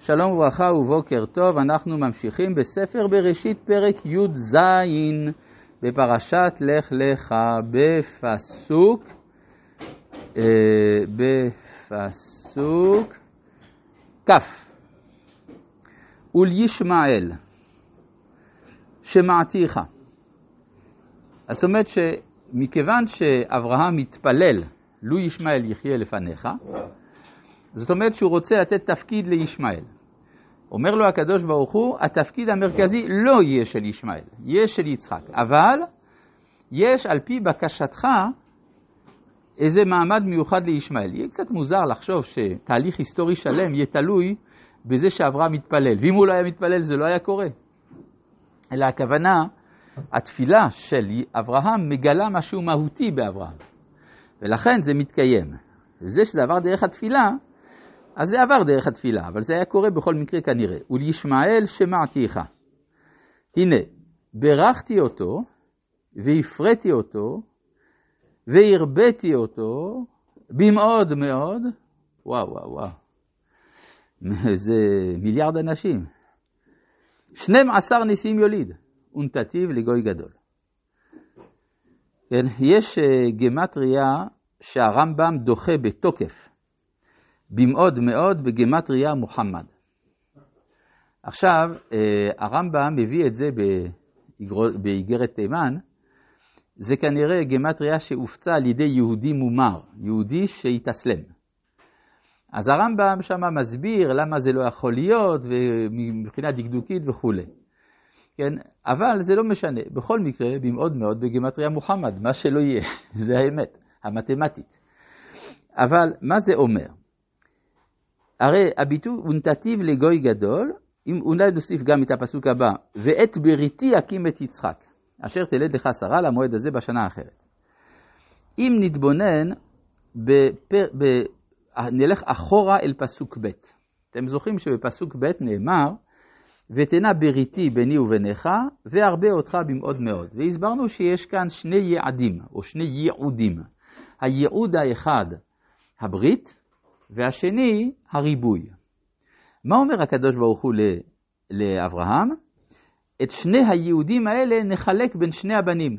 שלום וברכה ובוקר טוב, אנחנו ממשיכים בספר בראשית פרק י"ז בפרשת לך לך בפסוק, אה, בפסוק כ' ולישמעאל שמעתיך. זאת אומרת שמכיוון שאברהם מתפלל, לו ישמעאל יחיה לפניך, זאת אומרת שהוא רוצה לתת תפקיד לישמעאל. אומר לו הקדוש ברוך הוא, התפקיד המרכזי לא יהיה של ישמעאל, יהיה של יצחק. אבל יש על פי בקשתך איזה מעמד מיוחד לישמעאל. יהיה קצת מוזר לחשוב שתהליך היסטורי שלם יהיה תלוי בזה שאברהם מתפלל. ואם הוא לא היה מתפלל זה לא היה קורה. אלא הכוונה, התפילה של אברהם מגלה משהו מהותי באברהם. ולכן זה מתקיים. וזה שזה עבר דרך התפילה, אז זה עבר דרך התפילה, אבל זה היה קורה בכל מקרה כנראה. ולישמעאל שמעתיך. הנה, ברכתי אותו, והפרטי אותו, והרביתי אותו, במאוד מאוד, וואו וואו וואו, זה מיליארד אנשים. 12 נשיאים יוליד, ונתתיו לגוי גדול. כן, יש אה, גמטריה שהרמב"ם דוחה בתוקף. במאוד מאוד בגמטריה מוחמד. עכשיו, אה, הרמב"ם מביא את זה באיגרת תימן, זה כנראה גמטריה שהופצה על ידי יהודי מומר, יהודי שהתאסלם. אז הרמב"ם שם מסביר למה זה לא יכול להיות, מבחינה דקדוקית וכולי. כן, אבל זה לא משנה, בכל מקרה, במאוד מאוד בגמטריה מוחמד, מה שלא יהיה, זה האמת, המתמטית. אבל מה זה אומר? הרי הביטוי ונתתיו לגוי גדול, אם אולי נוסיף גם את הפסוק הבא, ואת בריתי אקים את יצחק, אשר תלד לך שרה למועד הזה בשנה האחרת. אם נתבונן, בפר, ב, נלך אחורה אל פסוק ב'. אתם זוכרים שבפסוק ב' נאמר, ותנה בריתי ביני וביניך, וארבה אותך במאוד מאוד. והסברנו שיש כאן שני יעדים, או שני ייעודים. הייעוד האחד, הברית, והשני, הריבוי. מה אומר הקדוש ברוך הוא לאברהם? את שני היהודים האלה נחלק בין שני הבנים.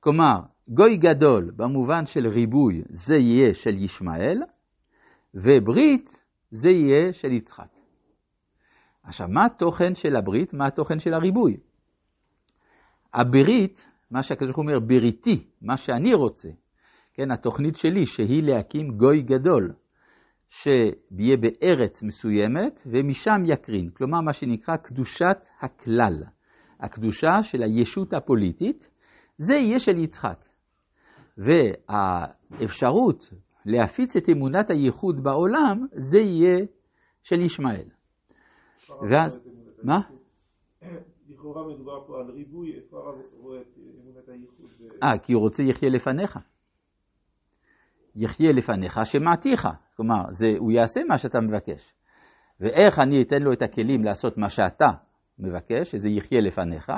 כלומר, גוי גדול במובן של ריבוי זה יהיה של ישמעאל, וברית זה יהיה של יצחק. עכשיו, מה התוכן של הברית? מה התוכן של הריבוי? הברית, מה שהקדוש ברוך הוא אומר, בריתי, מה שאני רוצה, כן, התוכנית שלי, שהיא להקים גוי גדול, שיהיה בארץ מסוימת, ומשם יקרין. כלומר, מה שנקרא קדושת הכלל. הקדושה של הישות הפוליטית, זה יהיה של יצחק. והאפשרות להפיץ את אמונת הייחוד בעולם, זה יהיה של ישמעאל. ואז, מה? לכאורה מדובר פה על ריבוי, איפה הרב רואה את אמונת הייחוד? אה, כי הוא רוצה יחיה לפניך. יחיה לפניך שמעתיך. כלומר, זה, הוא יעשה מה שאתה מבקש. ואיך אני אתן לו את הכלים לעשות מה שאתה מבקש, שזה יחיה לפניך,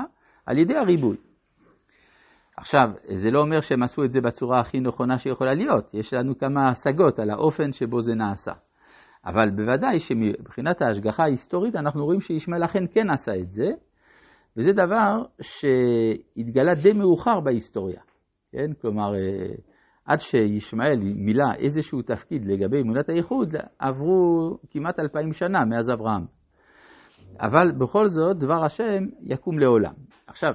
על ידי הריבוי. עכשיו, זה לא אומר שהם עשו את זה בצורה הכי נכונה שיכולה להיות, יש לנו כמה השגות על האופן שבו זה נעשה. אבל בוודאי שמבחינת ההשגחה ההיסטורית אנחנו רואים שישמעאל אכן כן עשה את זה, וזה דבר שהתגלה די מאוחר בהיסטוריה. כן? כלומר, אה, עד שישמעאל מילא איזשהו תפקיד לגבי אמונת הייחוד, עברו כמעט אלפיים שנה מאז אברהם. אבל בכל זאת, דבר השם יקום לעולם. עכשיו,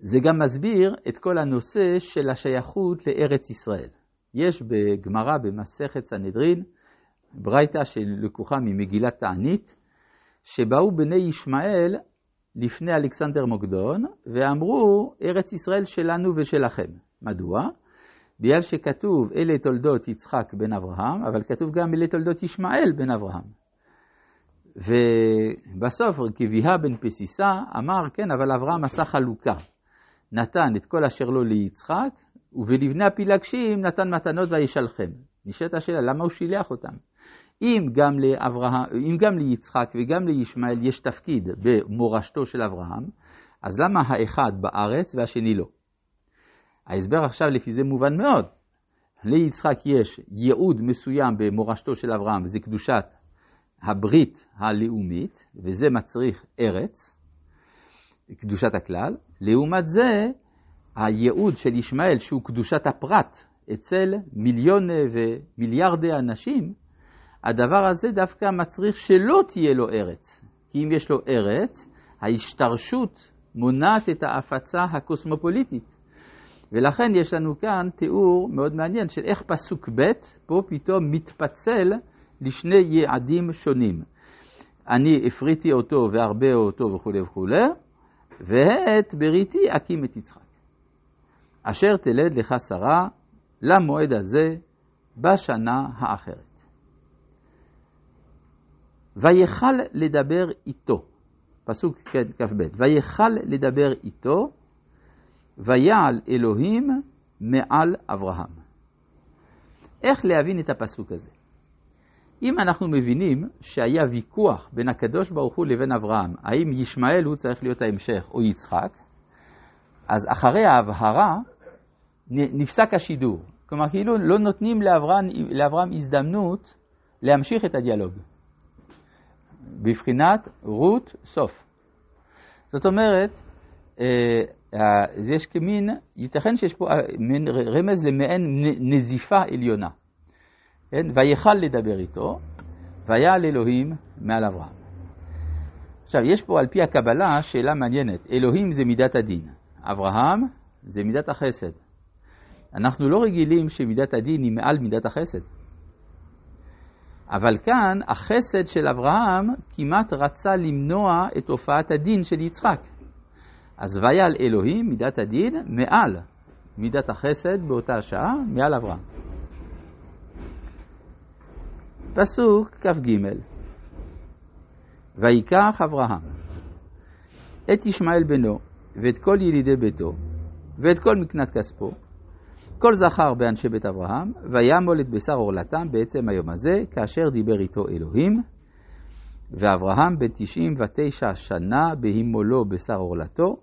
זה גם מסביר את כל הנושא של השייכות לארץ ישראל. יש בגמרא במסכת סנהדרין, ברייתא שלקוחה ממגילת תענית, שבאו בני ישמעאל לפני אלכסנדר מוקדון, ואמרו, ארץ ישראל שלנו ושלכם. מדוע? בגלל שכתוב אלה תולדות יצחק בן אברהם, אבל כתוב גם אלה תולדות ישמעאל בן אברהם. ובסוף כביהה בן פסיסה אמר, כן, אבל אברהם עשה חלוקה. נתן את כל אשר לו ליצחק, ולבני הפילגשים נתן מתנות וישלחם. נשאלת השאלה, למה הוא שילח אותם? אם גם, לאברהם, אם גם ליצחק וגם לישמעאל יש תפקיד במורשתו של אברהם, אז למה האחד בארץ והשני לא? ההסבר עכשיו לפי זה מובן מאוד. ליצחק יש ייעוד מסוים במורשתו של אברהם, זה קדושת הברית הלאומית, וזה מצריך ארץ, קדושת הכלל. לעומת זה, הייעוד של ישמעאל, שהוא קדושת הפרט, אצל מיליוני ומיליארדי אנשים, הדבר הזה דווקא מצריך שלא תהיה לו ארץ. כי אם יש לו ארץ, ההשתרשות מונעת את ההפצה הקוסמופוליטית. ולכן יש לנו כאן תיאור מאוד מעניין של איך פסוק ב' פה פתאום מתפצל לשני יעדים שונים. אני הפריתי אותו והרבה אותו וכולי וכולי, ואת בריתי אקים את יצחק. אשר תלד לך שרה למועד הזה בשנה האחרת. ויכל לדבר איתו, פסוק כ"ב, ויכל לדבר איתו, ויעל אלוהים מעל אברהם. איך להבין את הפסוק הזה? אם אנחנו מבינים שהיה ויכוח בין הקדוש ברוך הוא לבין אברהם, האם ישמעאל הוא צריך להיות ההמשך או יצחק, אז אחרי ההבהרה נפסק השידור. כלומר, כאילו לא נותנים לאברהם, לאברהם הזדמנות להמשיך את הדיאלוג. בבחינת רות סוף. זאת אומרת, אה, יש כמין, ייתכן שיש פה אה, מין רמז למעין נזיפה עליונה. כן? ויכל לדבר איתו, ויעל אלוהים מעל אברהם. עכשיו, יש פה על פי הקבלה שאלה מעניינת. אלוהים זה מידת הדין, אברהם זה מידת החסד. אנחנו לא רגילים שמידת הדין היא מעל מידת החסד. אבל כאן החסד של אברהם כמעט רצה למנוע את הופעת הדין של יצחק. אז ויעל אלוהים, מידת הדין, מעל מידת החסד באותה השעה, מעל אברהם. פסוק כ"ג ויקח אברהם את ישמעאל בנו ואת כל ילידי ביתו ואת כל מקנת כספו כל זכר באנשי בית אברהם, וימול את בשר עורלתם בעצם היום הזה, כאשר דיבר איתו אלוהים. ואברהם בן תשעים ותשע שנה בהימולו בשר עורלתו,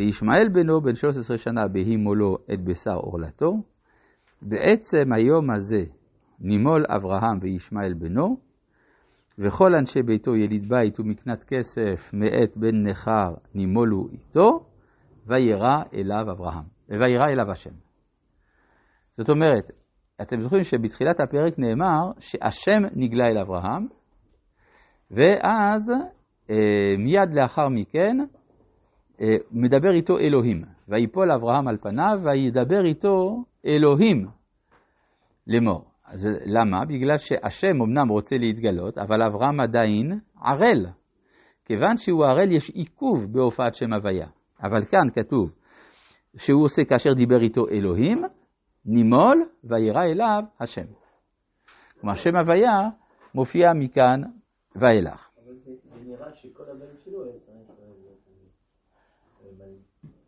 וישמעאל בנו בן שלוש עשרה שנה בהימולו את בשר עורלתו. בעצם היום הזה נימול אברהם וישמעאל בנו, וכל אנשי ביתו יליד בית ומקנת כסף מאת בן נכר נימולו איתו, וירא אליו אברהם, וירא אליו השם. זאת אומרת, אתם זוכרים שבתחילת הפרק נאמר שהשם נגלה אל אברהם, ואז אה, מיד לאחר מכן מדבר איתו אלוהים, ויפול אברהם על פניו, וידבר איתו אלוהים לאמור. אז למה? בגלל שהשם אמנם רוצה להתגלות, אבל אברהם עדיין ערל. כיוון שהוא ערל יש עיכוב בהופעת שם הוויה. אבל כאן כתוב שהוא עושה כאשר דיבר איתו אלוהים, נימול וירא אליו השם. כלומר, שם הוויה מופיע מכאן ואילך. אבל זה נראה שכל הבן שלו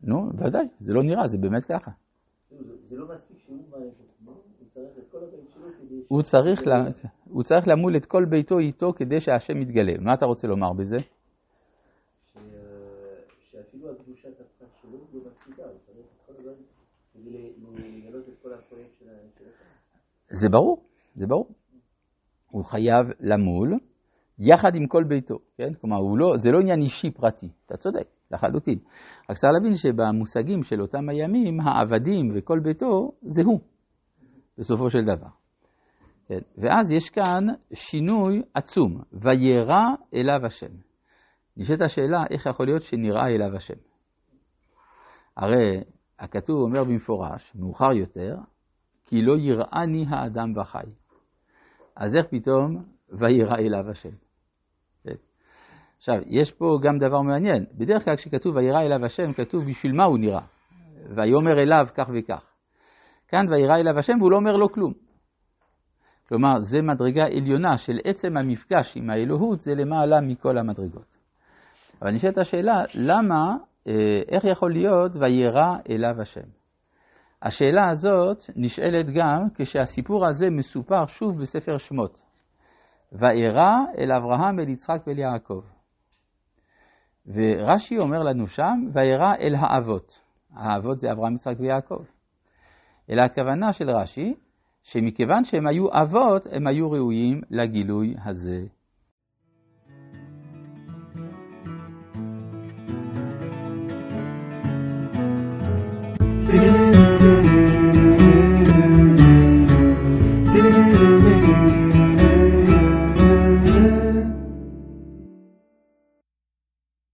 נו, ודאי, זה לא נראה, זה באמת ככה. זה לא מספיק שהוא מעלה את עצמו, הוא צריך את כל הבן שלו כדי... הוא צריך, לה, הוא צריך למול את כל ביתו איתו כדי שהשם יתגלה. מה אתה רוצה לומר בזה? שאפילו הקדושת הפרט שלו לא מספיקה, הוא צריך את כל הבן זה ברור, זה ברור. הוא חייב למול יחד עם כל ביתו, כן? כלומר, לא, זה לא עניין אישי פרטי, אתה צודק, לחלוטין. רק צריך להבין שבמושגים של אותם הימים, העבדים וכל ביתו זה הוא, בסופו של דבר. כן? ואז יש כאן שינוי עצום, וירא אליו השם. נשאלת השאלה, איך יכול להיות שנראה אליו השם? הרי הכתוב אומר במפורש, מאוחר יותר, כי לא יראני האדם וחי. אז איך פתאום וירא אליו השם? עכשיו, יש פה גם דבר מעניין. בדרך כלל כשכתוב וירא אליו השם, כתוב בשביל מה הוא נראה. ויאמר אליו כך וכך. כאן וירא אליו השם והוא לא אומר לו כלום. כלומר, זה מדרגה עליונה של עצם המפגש עם האלוהות, זה למעלה מכל המדרגות. אבל נשאלת השאלה, למה אה, איך יכול להיות וירא אליו השם? השאלה הזאת נשאלת גם כשהסיפור הזה מסופר שוב בספר שמות. ואירע אל אברהם, אל יצחק ואל יעקב. ורש"י אומר לנו שם, ואירע אל האבות. האבות זה אברהם, יצחק ויעקב. אלא הכוונה של רש"י, שמכיוון שהם היו אבות, הם היו ראויים לגילוי הזה